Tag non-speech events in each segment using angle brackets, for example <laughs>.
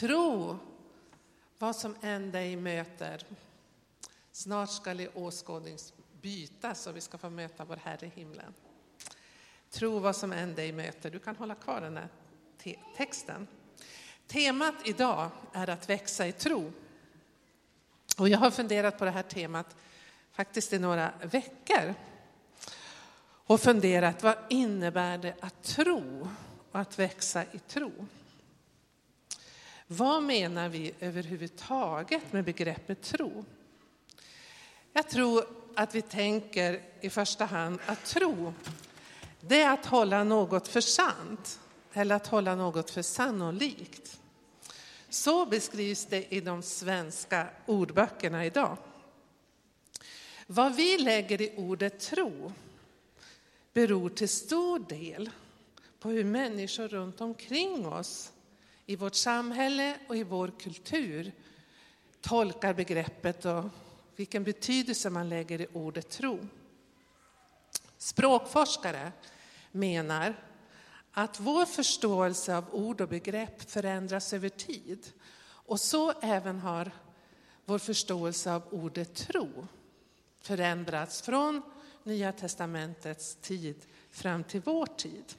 Tro vad som än dig möter. Snart ska det åskådning bytas och vi ska få möta vår Herre i himlen. Tro vad som än dig möter. Du kan hålla kvar den här te texten. Temat idag är att växa i tro. Och jag har funderat på det här temat faktiskt i några veckor. Och funderat, vad innebär det att tro och att växa i tro? Vad menar vi överhuvudtaget med begreppet tro? Jag tror att vi tänker i första hand att tro, det är att hålla något för sant eller att hålla något för sannolikt. Så beskrivs det i de svenska ordböckerna idag. Vad vi lägger i ordet tro beror till stor del på hur människor runt omkring oss i vårt samhälle och i vår kultur tolkar begreppet och vilken betydelse man lägger i ordet tro. Språkforskare menar att vår förståelse av ord och begrepp förändras över tid. Och så även har vår förståelse av ordet tro förändrats från Nya testamentets tid fram till vår tid.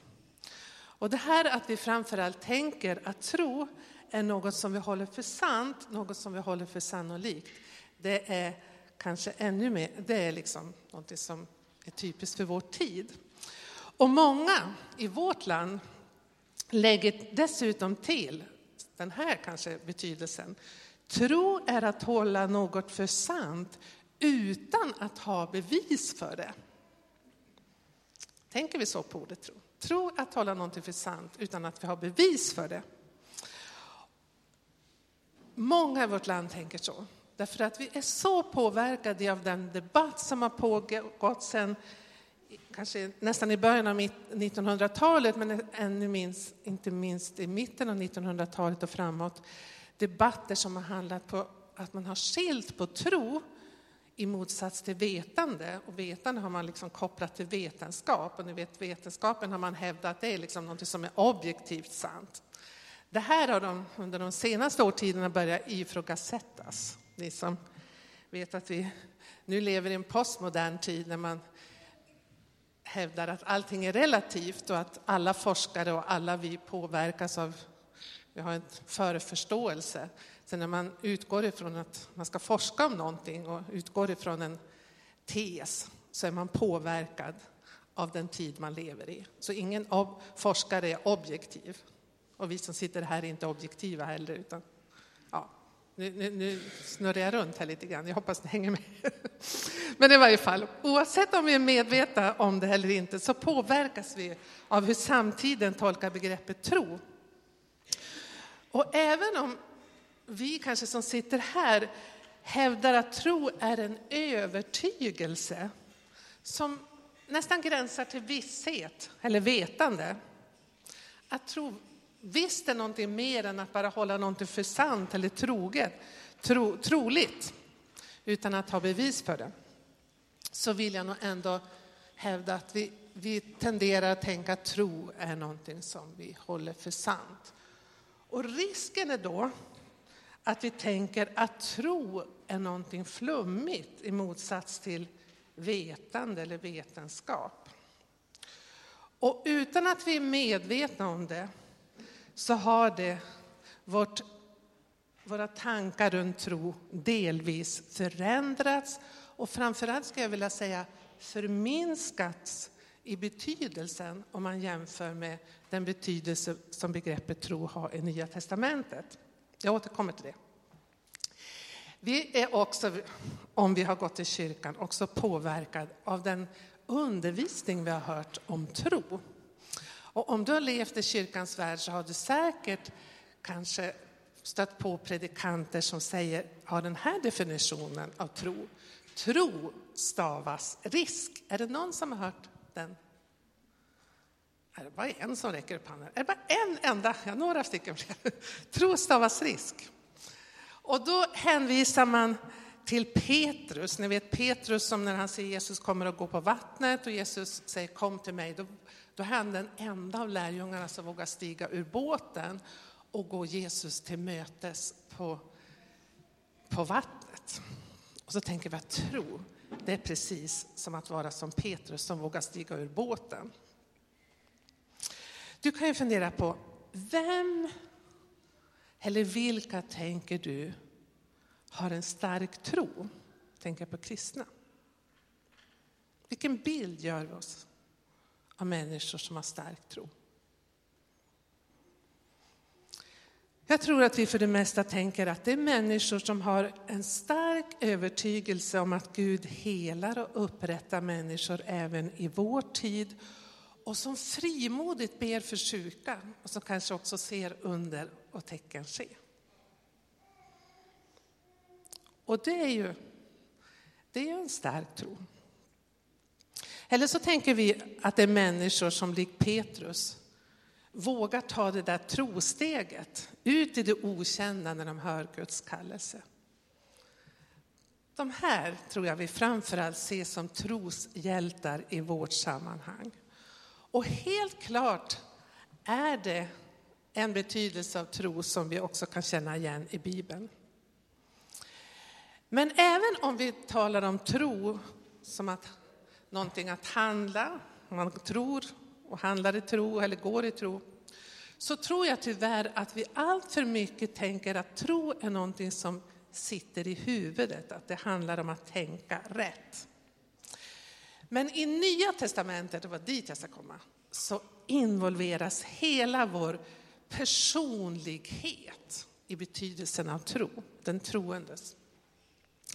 Och det här att vi framförallt tänker att tro är något som vi håller för sant, något som vi håller för sannolikt. Det är kanske ännu mer, det är liksom något som är typiskt för vår tid. Och många i vårt land lägger dessutom till den här kanske betydelsen. Tro är att hålla något för sant utan att ha bevis för det. Tänker vi så på ordet tro? Tro att hålla någonting för sant utan att vi har bevis för det. Många i vårt land tänker så, därför att vi är så påverkade av den debatt som har pågått sedan kanske nästan i början av 1900-talet, men ännu minst, inte minst i mitten av 1900-talet och framåt. Debatter som har handlat på att man har skilt på tro i motsats till vetande. Och vetande har man liksom kopplat till vetenskap. Och ni vet, vetenskapen har man hävdat att det är liksom något som är objektivt sant. Det här har de under de senaste årtiondena börjat ifrågasättas. Ni som vet att vi nu lever i en postmodern tid när man hävdar att allting är relativt och att alla forskare och alla vi påverkas av, vi har en föreförståelse. Så när man utgår ifrån att man ska forska om någonting och utgår ifrån en tes så är man påverkad av den tid man lever i. Så ingen forskare är objektiv. Och vi som sitter här är inte objektiva heller. Utan, ja, nu, nu, nu snurrar jag runt här lite grann, jag hoppas ni hänger med. <laughs> Men i varje fall, oavsett om vi är medvetna om det eller inte så påverkas vi av hur samtiden tolkar begreppet tro. Och även om vi kanske som sitter här hävdar att tro är en övertygelse som nästan gränsar till visshet eller vetande. Att tro visst är någonting mer än att bara hålla någonting för sant eller troget, tro, troligt, utan att ha bevis för det. Så vill jag nog ändå hävda att vi, vi tenderar att tänka att tro är någonting som vi håller för sant. Och risken är då att vi tänker att tro är någonting flummigt i motsats till vetande eller vetenskap. Och utan att vi är medvetna om det så har det vårt, våra tankar runt tro delvis förändrats och framförallt ska jag vilja säga förminskats i betydelsen om man jämför med den betydelse som begreppet tro har i Nya Testamentet. Jag återkommer till det. Vi är också, om vi har gått i kyrkan, också påverkad av den undervisning vi har hört om tro. Och om du har levt i kyrkans värld så har du säkert kanske stött på predikanter som säger, har den här definitionen av tro. Tro stavas risk. Är det någon som har hört den? Är det bara en som räcker upp handen? Är det bara en enda? Ja, några stycken fler. <laughs> Tro stavas risk. Och då hänvisar man till Petrus. Ni vet Petrus som när han ser Jesus kommer och gå på vattnet och Jesus säger kom till mig. Då, då är han den enda av lärjungarna som vågar stiga ur båten och gå Jesus till mötes på, på vattnet. Och så tänker vi att tro, det är precis som att vara som Petrus som vågar stiga ur båten. Du kan ju fundera på, vem eller vilka tänker du har en stark tro? Tänker på kristna. Vilken bild gör vi oss av människor som har stark tro? Jag tror att vi för det mesta tänker att det är människor som har en stark övertygelse om att Gud helar och upprättar människor även i vår tid och som frimodigt ber för sjuka och som kanske också ser under och tecken ske. Och det är ju, det är en stark tro. Eller så tänker vi att det är människor som likt Petrus vågar ta det där trosteget ut i det okända när de hör Guds kallelse. De här tror jag vi framförallt ser som troshjältar i vårt sammanhang. Och helt klart är det en betydelse av tro som vi också kan känna igen i Bibeln. Men även om vi talar om tro som att någonting att handla, man tror och handlar i tro eller går i tro, så tror jag tyvärr att vi allt för mycket tänker att tro är någonting som sitter i huvudet, att det handlar om att tänka rätt. Men i Nya Testamentet, det var dit jag ska komma, så involveras hela vår personlighet i betydelsen av tro, den troendes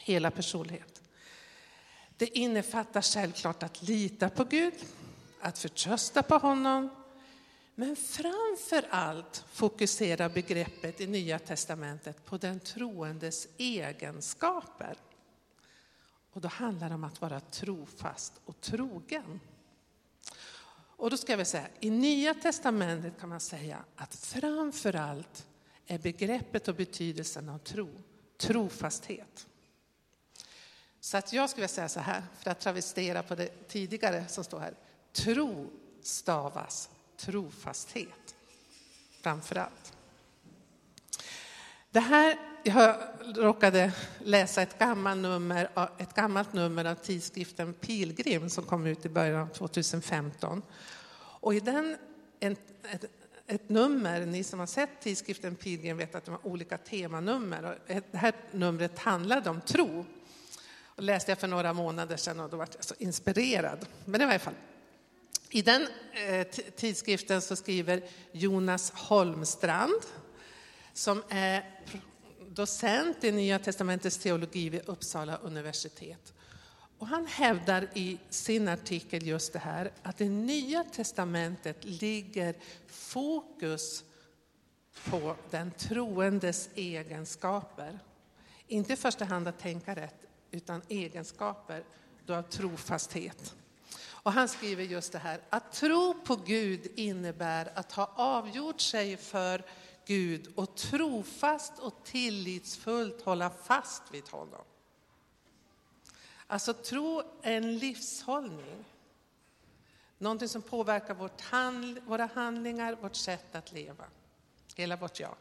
hela personlighet. Det innefattar självklart att lita på Gud, att förtrösta på honom, men framför allt fokuserar begreppet i Nya Testamentet på den troendes egenskaper. Och då handlar det om att vara trofast och trogen. Och då ska vi säga, i Nya Testamentet kan man säga att framför allt är begreppet och betydelsen av tro trofasthet. Så att jag skulle säga så här, för att travestera på det tidigare som står här. Tro stavas trofasthet framför allt. Det här, jag råkade läsa ett gammalt, nummer, ett gammalt nummer av tidskriften Pilgrim som kom ut i början av 2015. Och i den, ett, ett, ett nummer, ni som har sett tidskriften Pilgrim vet att de har olika temanummer. Och det här numret handlade om tro. Och läste jag för några månader sedan och då var jag så inspirerad. Men i varje fall, i den eh, tidskriften så skriver Jonas Holmstrand, som är docent i Nya Testamentets teologi vid Uppsala universitet. Och han hävdar i sin artikel just det här, att i Nya Testamentet ligger fokus på den troendes egenskaper. Inte i första hand att tänka rätt, utan egenskaper då av trofasthet. Och han skriver just det här, att tro på Gud innebär att ha avgjort sig för Gud och trofast och tillitsfullt hålla fast vid honom. Alltså tro är en livshållning. Någonting som påverkar vårt hand, våra handlingar, vårt sätt att leva. Hela vårt jag.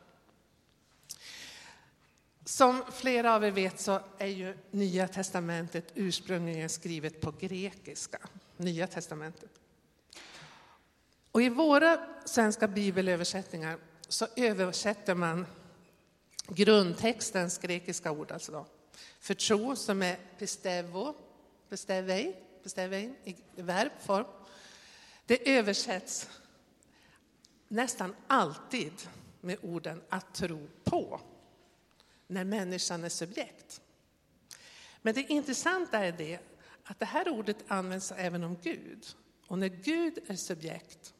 Som flera av er vet så är ju Nya Testamentet ursprungligen skrivet på grekiska. Nya Testamentet. Och i våra svenska bibelöversättningar så översätter man grundtextens grekiska ord, alltså då, för tro som är pistevo, pistevei, pistevei i verbform. Det översätts nästan alltid med orden att tro på när människan är subjekt. Men det intressanta är det att det här ordet används även om Gud. Och när Gud är subjekt,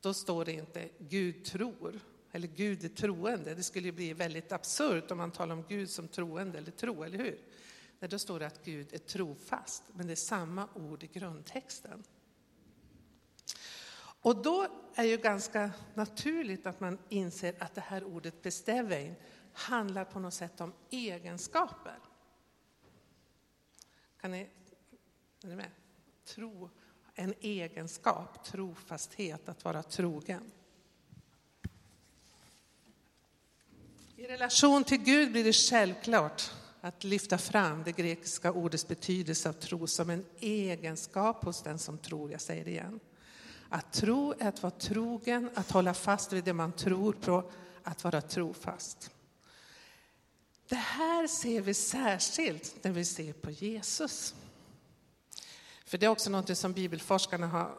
då står det inte Gud tror, eller Gud är troende. Det skulle bli väldigt absurt om man talar om Gud som troende eller tro, eller hur? Nej, då står det att Gud är trofast, men det är samma ord i grundtexten. Och då är det ju ganska naturligt att man inser att det här ordet bestävein handlar på något sätt om egenskaper. Kan ni, är ni med? Tro, en egenskap, trofasthet, att vara trogen. I relation till Gud blir det självklart att lyfta fram det grekiska ordets betydelse av tro som en egenskap hos den som tror. Jag säger det igen. Att tro är att vara trogen, att hålla fast vid det man tror på, att vara trofast. Det här ser vi särskilt när vi ser på Jesus. För det är också något som bibelforskarna har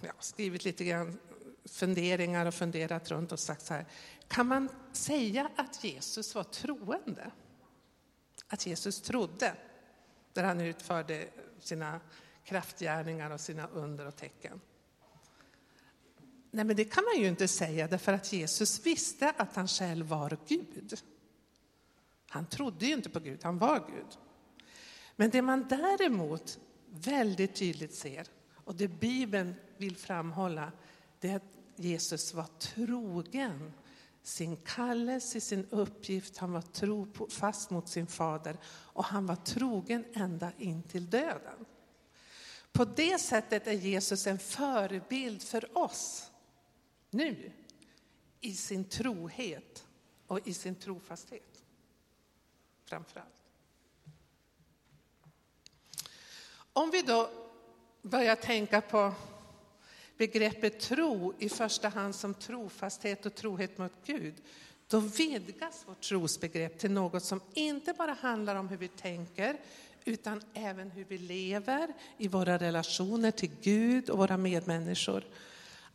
ja, skrivit lite grann funderingar och funderat runt och sagt så här. Kan man säga att Jesus var troende? Att Jesus trodde när han utförde sina kraftgärningar och sina under och tecken? Nej, men det kan man ju inte säga därför att Jesus visste att han själv var Gud. Han trodde ju inte på Gud, han var Gud. Men det man däremot väldigt tydligt ser, och det Bibeln vill framhålla, det är att Jesus var trogen sin kallelse, sin uppgift. Han var tro fast mot sin fader och han var trogen ända in till döden. På det sättet är Jesus en förebild för oss nu i sin trohet och i sin trofasthet. Framförallt. Om vi då börjar tänka på begreppet tro i första hand som trofasthet och trohet mot Gud, då vidgas vårt trosbegrepp till något som inte bara handlar om hur vi tänker, utan även hur vi lever i våra relationer till Gud och våra medmänniskor.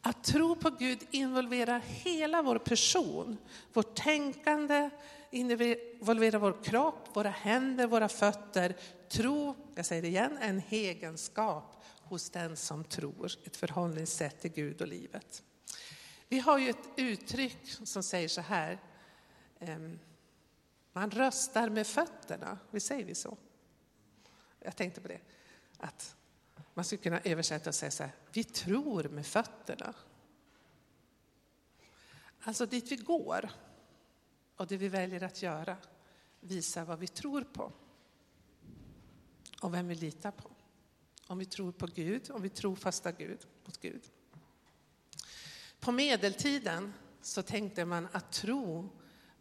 Att tro på Gud involverar hela vår person, vårt tänkande, involverar vår kropp, våra händer, våra fötter. Tro, jag säger det igen, är en egenskap hos den som tror, ett förhållningssätt till Gud och livet. Vi har ju ett uttryck som säger så här, ehm, man röstar med fötterna, vi säger vi så? Jag tänkte på det, att man skulle kunna översätta och säga så här, vi tror med fötterna. Alltså dit vi går och det vi väljer att göra visar vad vi tror på och vem vi litar på. Om vi tror på Gud, om vi tror fasta Gud, mot Gud. På medeltiden så tänkte man att tro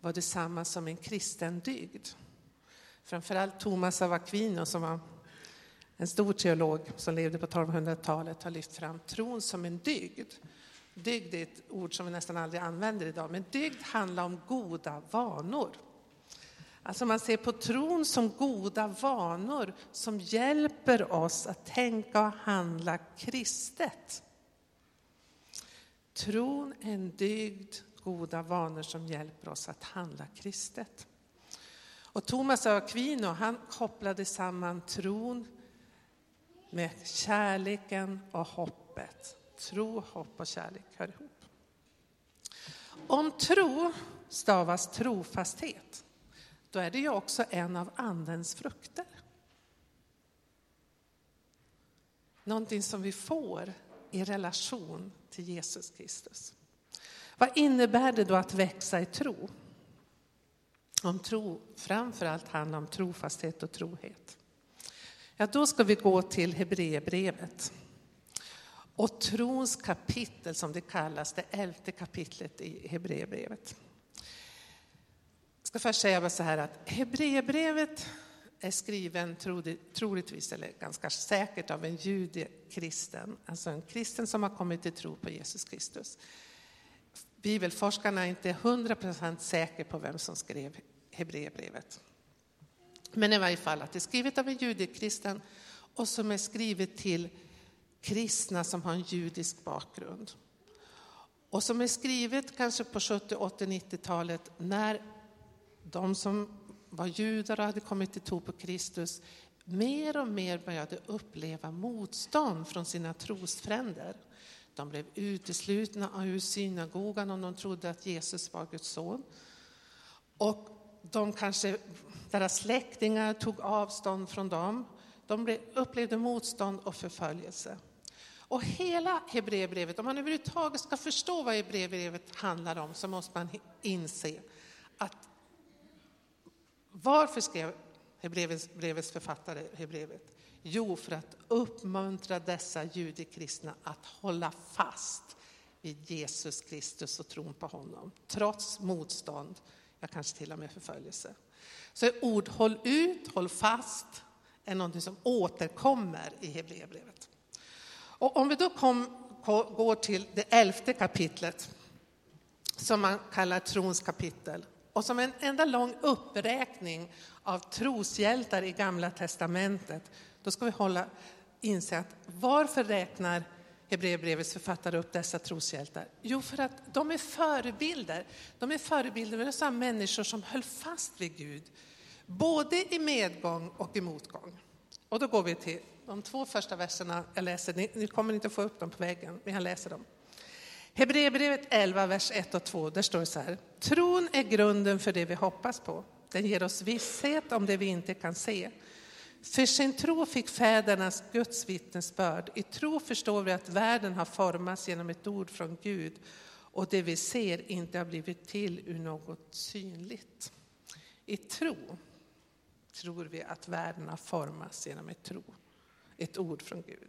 var detsamma som en kristen dygd. Framförallt Thomas av Aquino som var en stor teolog som levde på 1200-talet har lyft fram tron som en dygd. Dygd är ett ord som vi nästan aldrig använder idag, men dygd handlar om goda vanor. Alltså man ser på tron som goda vanor som hjälper oss att tänka och handla kristet. Tron är en dygd, goda vanor som hjälper oss att handla kristet. Och Thomas av Aquino han kopplade samman tron med kärleken och hoppet. Tro, hopp och kärlek hör ihop. Om tro stavas trofasthet då är det ju också en av Andens frukter. Någonting som vi får i relation till Jesus Kristus. Vad innebär det då att växa i tro? Om tro framförallt handlar om trofasthet och trohet. Ja, då ska vi gå till Hebreerbrevet. Och trons kapitel som det kallas, det elfte kapitlet i Hebreerbrevet Jag ska först säga så här att Hebreerbrevet är skriven troligtvis, eller ganska säkert, av en judekristen, alltså en kristen som har kommit till tro på Jesus Kristus. Bibelforskarna är inte hundra procent säkra på vem som skrev Hebreerbrevet. Men i varje fall att det är skrivet av en judekristen och som är skrivet till kristna som har en judisk bakgrund. Och som är skrivet kanske på 70, 80, 90-talet när de som var judar och hade kommit till tro på Kristus mer och mer började uppleva motstånd från sina trosfränder. De blev uteslutna ur synagogan om de trodde att Jesus var Guds son. Och de kanske, deras släktingar tog avstånd från dem. De upplevde motstånd och förföljelse. Och hela Hebreerbrevet, om man överhuvudtaget ska förstå vad Hebreerbrevet handlar om så måste man inse att varför skrev Hebreerbrevets författare Hebreerbrevet? Jo, för att uppmuntra dessa judekristna att hålla fast vid Jesus Kristus och tron på honom, trots motstånd. ja, kanske till och med förföljelse. Så ord håll ut, håll fast är något som återkommer i Hebreerbrevet. Och om vi då kom, går till det elfte kapitlet, som man kallar trons kapitel, och som en enda lång uppräkning av troshjältar i Gamla Testamentet, då ska vi hålla, inse att varför räknar Hebreerbrevets författare upp dessa troshjältar? Jo, för att de är förebilder. De är förebilder för människor som höll fast vid Gud, både i medgång och i motgång. Och då går vi till de två första verserna jag läser. Ni, ni kommer inte få upp dem på väggen, men jag läser dem. Hebreerbrevet 11, vers 1 och 2, där står det så här. Tron är grunden för det vi hoppas på. Den ger oss visshet om det vi inte kan se. För sin tro fick fädernas Guds vittnesbörd. I tro förstår vi att världen har formats genom ett ord från Gud och det vi ser inte har blivit till ur något synligt. I tro tror vi att världen har formats genom ett tro, ett ord från Gud.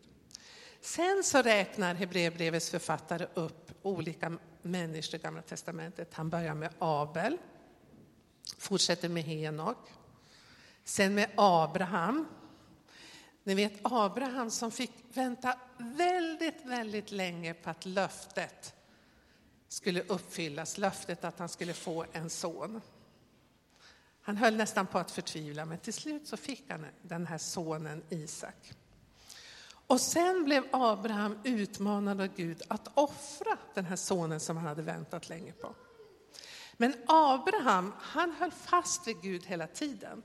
Sen så räknar Hebreerbrevets författare upp olika människor i Gamla Testamentet. Han börjar med Abel, fortsätter med Henok, sen med Abraham. Ni vet Abraham som fick vänta väldigt, väldigt länge på att löftet skulle uppfyllas, löftet att han skulle få en son. Han höll nästan på att förtvivla, men till slut så fick han den här sonen Isak. Och sen blev Abraham utmanad av Gud att offra den här sonen som han hade väntat länge på. Men Abraham, han höll fast vid Gud hela tiden.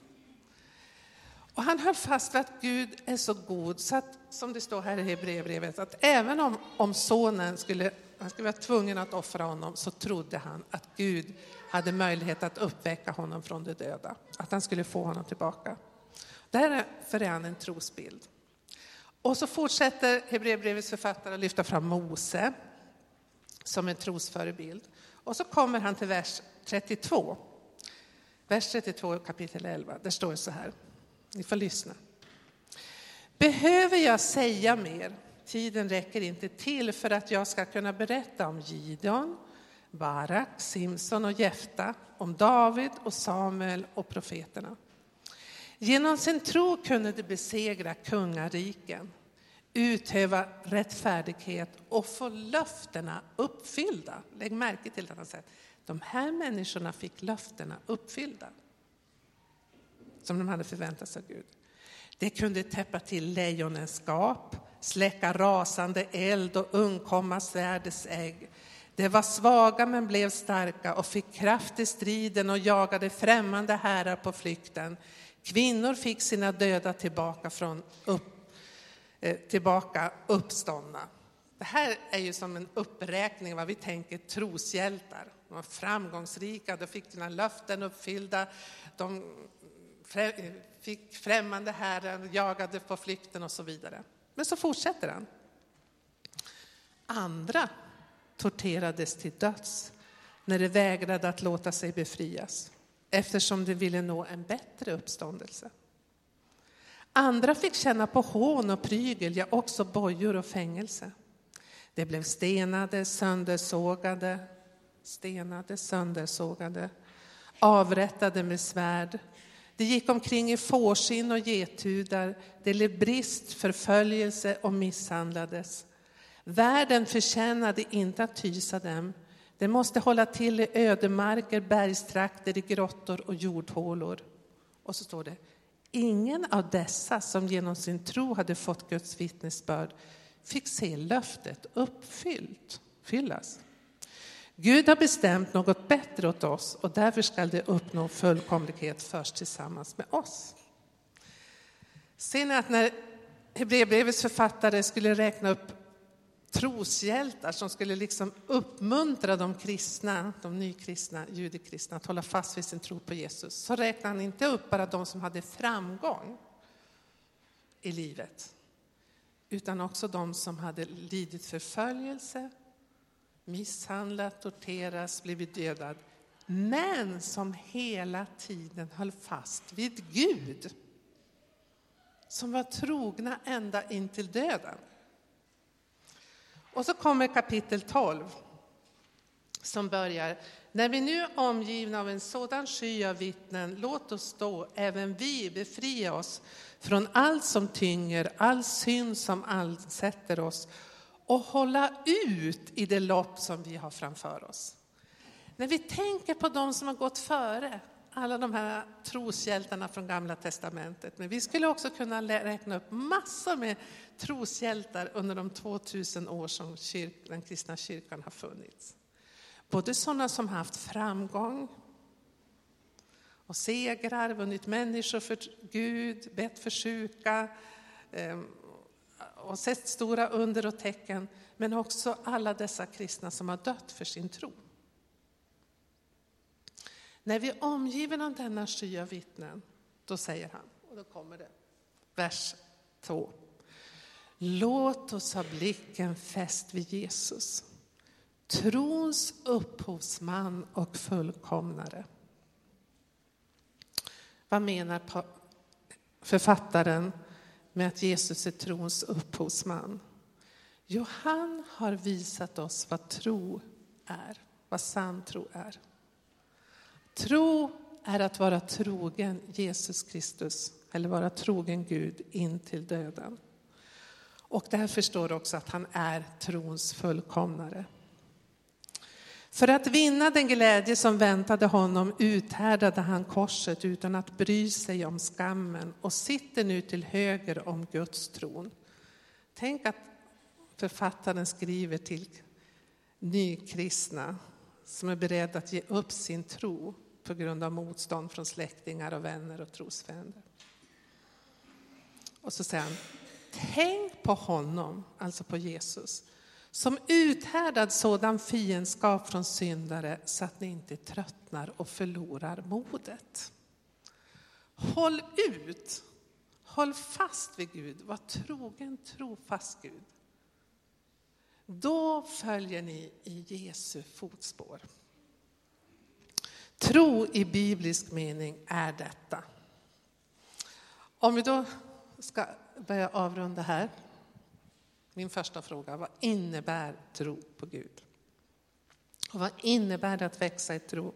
Och han höll fast vid att Gud är så god så att, som det står här i Hebreerbrevet, att även om, om sonen skulle, han skulle vara tvungen att offra honom så trodde han att Gud hade möjlighet att uppväcka honom från de döda, att han skulle få honom tillbaka. Därför är han en trosbild. Och så fortsätter Hebreerbrevets författare att lyfta fram Mose som en trosförebild. Och så kommer han till vers 32. Vers 32 kapitel 11, där står det så här. Ni får lyssna. Behöver jag säga mer? Tiden räcker inte till för att jag ska kunna berätta om Gideon, Barak, Simson och Jefta, om David och Samuel och profeterna. Genom sin tro kunde de besegra kungariken, utöva rättfärdighet och få löftena uppfyllda. Lägg märke till att han säger de här människorna fick löftena uppfyllda som de hade förväntat sig av Gud. Det kunde täppa till lejonens gap, släcka rasande eld och undkomma svärdets ägg. De var svaga men blev starka och fick kraft i striden och jagade främmande herrar på flykten. Kvinnor fick sina döda tillbaka, från upp, eh, tillbaka uppståndna. Det här är ju som en uppräkning vad vi tänker troshjältar. De var framgångsrika, de fick sina löften uppfyllda, de eh, fick främmande herrar, jagade på flykten och så vidare. Men så fortsätter han. Andra torterades till döds när de vägrade att låta sig befrias eftersom de ville nå en bättre uppståndelse. Andra fick känna på hån och prygel, ja också bojor och fängelse. De blev stenade, söndersågade, stenade, söndersågade, avrättade med svärd. De gick omkring i fårskinn och gethudar, de led brist, förföljelse och misshandlades. Världen förtjänade inte att hysa dem. Den måste hålla till i ödemarker, bergstrakter, i grottor och jordhålor. Och så står det, ingen av dessa som genom sin tro hade fått Guds vittnesbörd fick se löftet uppfyllt, fyllas. Gud har bestämt något bättre åt oss och därför skall det uppnå fullkomlighet först tillsammans med oss. Ser ni att när Hebreerbrevets författare skulle räkna upp troshjältar som skulle liksom uppmuntra de kristna, de nykristna, judekristna att hålla fast vid sin tro på Jesus, så räknade han inte upp bara de som hade framgång i livet, utan också de som hade lidit förföljelse, misshandlat, torterats, blivit dödad, men som hela tiden höll fast vid Gud. Som var trogna ända in till döden. Och så kommer kapitel 12. som börjar När vi nu är omgivna av en sådan sky av vittnen, låt oss då även vi befria oss från allt som tynger, all synd som ansätter oss och hålla ut i det lopp som vi har framför oss. När vi tänker på de som har gått före, alla de här troshjältarna från Gamla Testamentet, men vi skulle också kunna räkna upp massor med troshjältar under de 2000 år som kyrk, den kristna kyrkan har funnits. Både sådana som haft framgång och segrar, vunnit människor för Gud, bett för sjuka ehm, och sett stora under och tecken, men också alla dessa kristna som har dött för sin tro. När vi är omgivna av denna sky av vittnen, då säger han, och då kommer det, vers 2. Låt oss ha blicken fäst vid Jesus, trons upphovsman och fullkomnare. Vad menar författaren med att Jesus är trons upphovsman? Jo, han har visat oss vad tro är, vad sann tro är. Tro är att vara trogen Jesus Kristus, eller vara trogen Gud in till döden. Och därför står det också att han är trons fullkomnare. För att vinna den glädje som väntade honom uthärdade han korset utan att bry sig om skammen och sitter nu till höger om Guds tron. Tänk att författaren skriver till nykristna som är beredda att ge upp sin tro på grund av motstånd från släktingar och vänner och trosfränder. Och så säger han, tänk på honom, alltså på Jesus, som uthärdad sådan fiendskap från syndare så att ni inte tröttnar och förlorar modet. Håll ut, håll fast vid Gud, var trogen, trofast Gud. Då följer ni i Jesu fotspår. Tro i biblisk mening är detta. Om vi då ska börja avrunda här. Min första fråga, vad innebär tro på Gud? Och vad innebär det att växa i tro?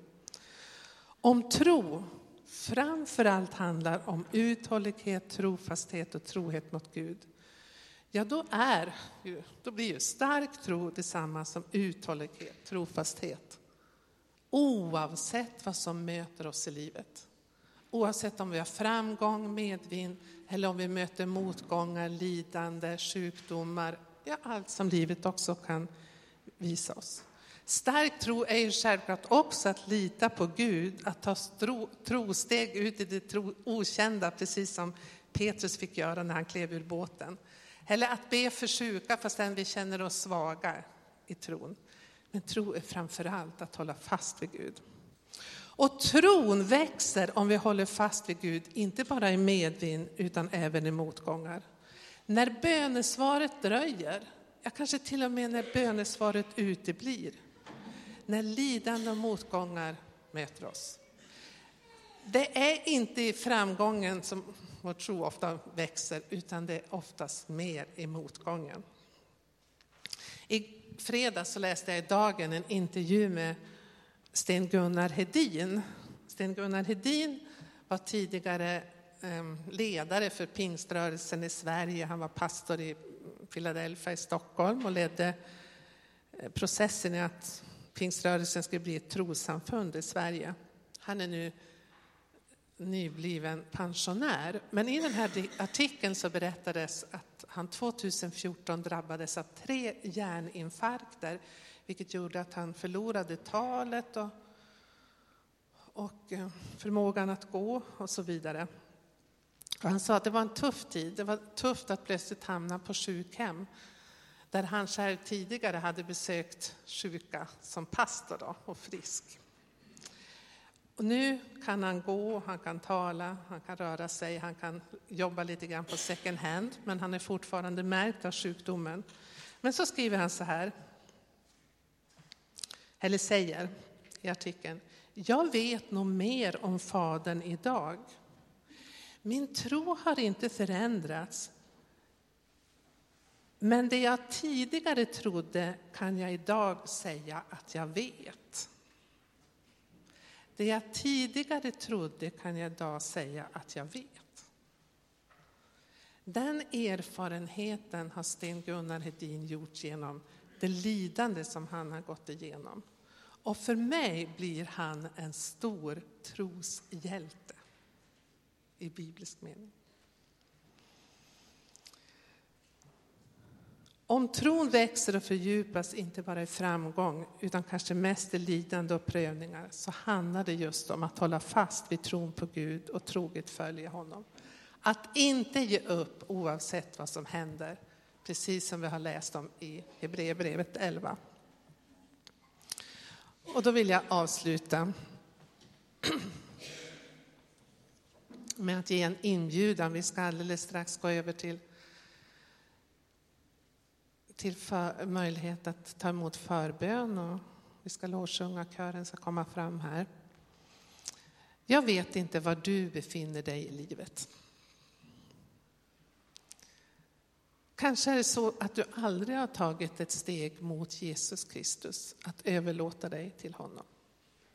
Om tro framför allt handlar om uthållighet, trofasthet och trohet mot Gud, ja då, är, då blir ju stark tro detsamma som uthållighet, trofasthet. Oavsett vad som möter oss i livet. Oavsett om vi har framgång, medvind eller om vi möter motgångar, lidande, sjukdomar, ja allt som livet också kan visa oss. Stark tro är ju självklart också att lita på Gud, att ta tro, trosteg ut i det tro, okända, precis som Petrus fick göra när han klev ur båten. Eller att be för sjuka fastän vi känner oss svaga i tron. Men tro är framför allt att hålla fast vid Gud. Och tron växer om vi håller fast vid Gud, inte bara i medvind utan även i motgångar. När bönesvaret dröjer, ja kanske till och med när bönesvaret uteblir, när lidande och motgångar möter oss. Det är inte i framgången som vår tro ofta växer, utan det är oftast mer i motgången. I fredags så läste jag i Dagen en intervju med Sten-Gunnar Hedin. Sten-Gunnar Hedin var tidigare ehm, ledare för pingströrelsen i Sverige. Han var pastor i Philadelphia i Stockholm och ledde eh, processen i att pingströrelsen skulle bli ett trossamfund i Sverige. Han är nu nybliven pensionär. Men i den här artikeln så berättades att han 2014 drabbades av tre hjärninfarkter vilket gjorde att han förlorade talet och, och eh, förmågan att gå och så vidare. Och han sa att det var en tuff tid. Det var tufft att plötsligt hamna på sjukhem där han själv tidigare hade besökt sjuka som pastor då, och frisk. Och nu kan han gå, han kan tala, han kan röra sig, han kan jobba lite grann på second hand, men han är fortfarande märkt av sjukdomen. Men så skriver han så här, eller säger i artikeln, jag vet nog mer om Fadern idag. Min tro har inte förändrats. Men det jag tidigare trodde kan jag idag säga att jag vet. Det jag tidigare trodde kan jag idag säga att jag vet. Den erfarenheten har Sten-Gunnar Hedin gjort genom det lidande som han har gått igenom. Och för mig blir han en stor troshjälte i biblisk mening. Om tron växer och fördjupas, inte bara i framgång, utan kanske mest i lidande och prövningar, så handlar det just om att hålla fast vid tron på Gud och troget följa honom. Att inte ge upp oavsett vad som händer, precis som vi har läst om i Hebreerbrevet 11. Och då vill jag avsluta med att ge en inbjudan. Vi ska alldeles strax gå över till till för, möjlighet att ta emot förbön och vi ska lovsjunga, kören ska komma fram här. Jag vet inte var du befinner dig i livet. Kanske är det så att du aldrig har tagit ett steg mot Jesus Kristus, att överlåta dig till honom.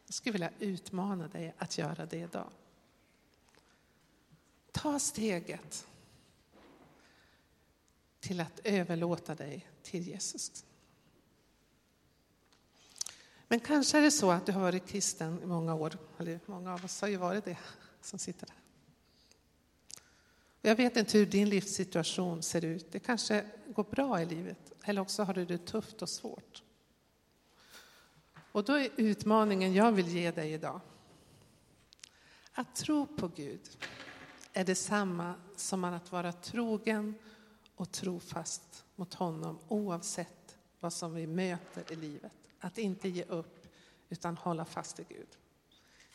Jag skulle vilja utmana dig att göra det idag. Ta steget till att överlåta dig till Jesus. Men kanske är det så att du har varit kristen i många år, eller många av oss har ju varit det som sitter här. Jag vet inte hur din livssituation ser ut. Det kanske går bra i livet, eller också har du det tufft och svårt. Och då är utmaningen jag vill ge dig idag. Att tro på Gud är detsamma som att vara trogen och trofast mot honom oavsett vad som vi möter i livet. Att inte ge upp utan hålla fast i Gud.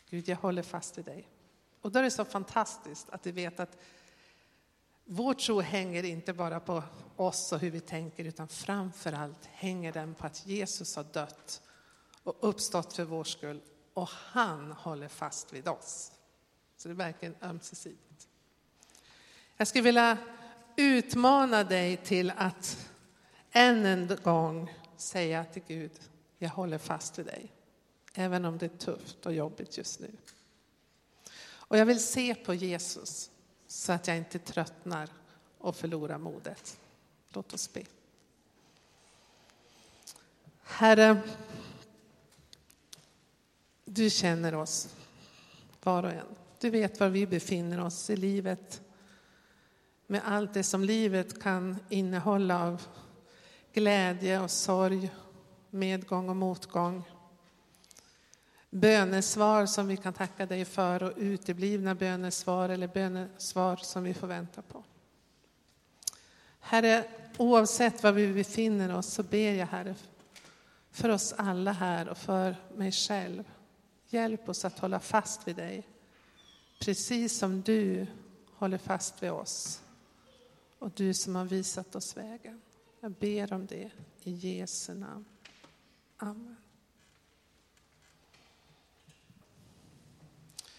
Gud, jag håller fast i dig. Och då är det så fantastiskt att vi vet att vår tro hänger inte bara på oss och hur vi tänker utan framför allt hänger den på att Jesus har dött och uppstått för vår skull och han håller fast vid oss. Så det är verkligen ömsesidigt. Jag skulle vilja utmana dig till att än en gång säga till Gud, jag håller fast vid dig. Även om det är tufft och jobbigt just nu. Och jag vill se på Jesus så att jag inte tröttnar och förlorar modet. Låt oss be. Herre, du känner oss var och en. Du vet var vi befinner oss i livet med allt det som livet kan innehålla av glädje och sorg, medgång och motgång. Bönesvar som vi kan tacka dig för och uteblivna bönesvar eller bönesvar som vi får vänta på. Herre, oavsett var vi befinner oss så ber jag Herre för oss alla här och för mig själv. Hjälp oss att hålla fast vid dig, precis som du håller fast vid oss och du som har visat oss vägen. Jag ber om det i Jesu namn. Amen.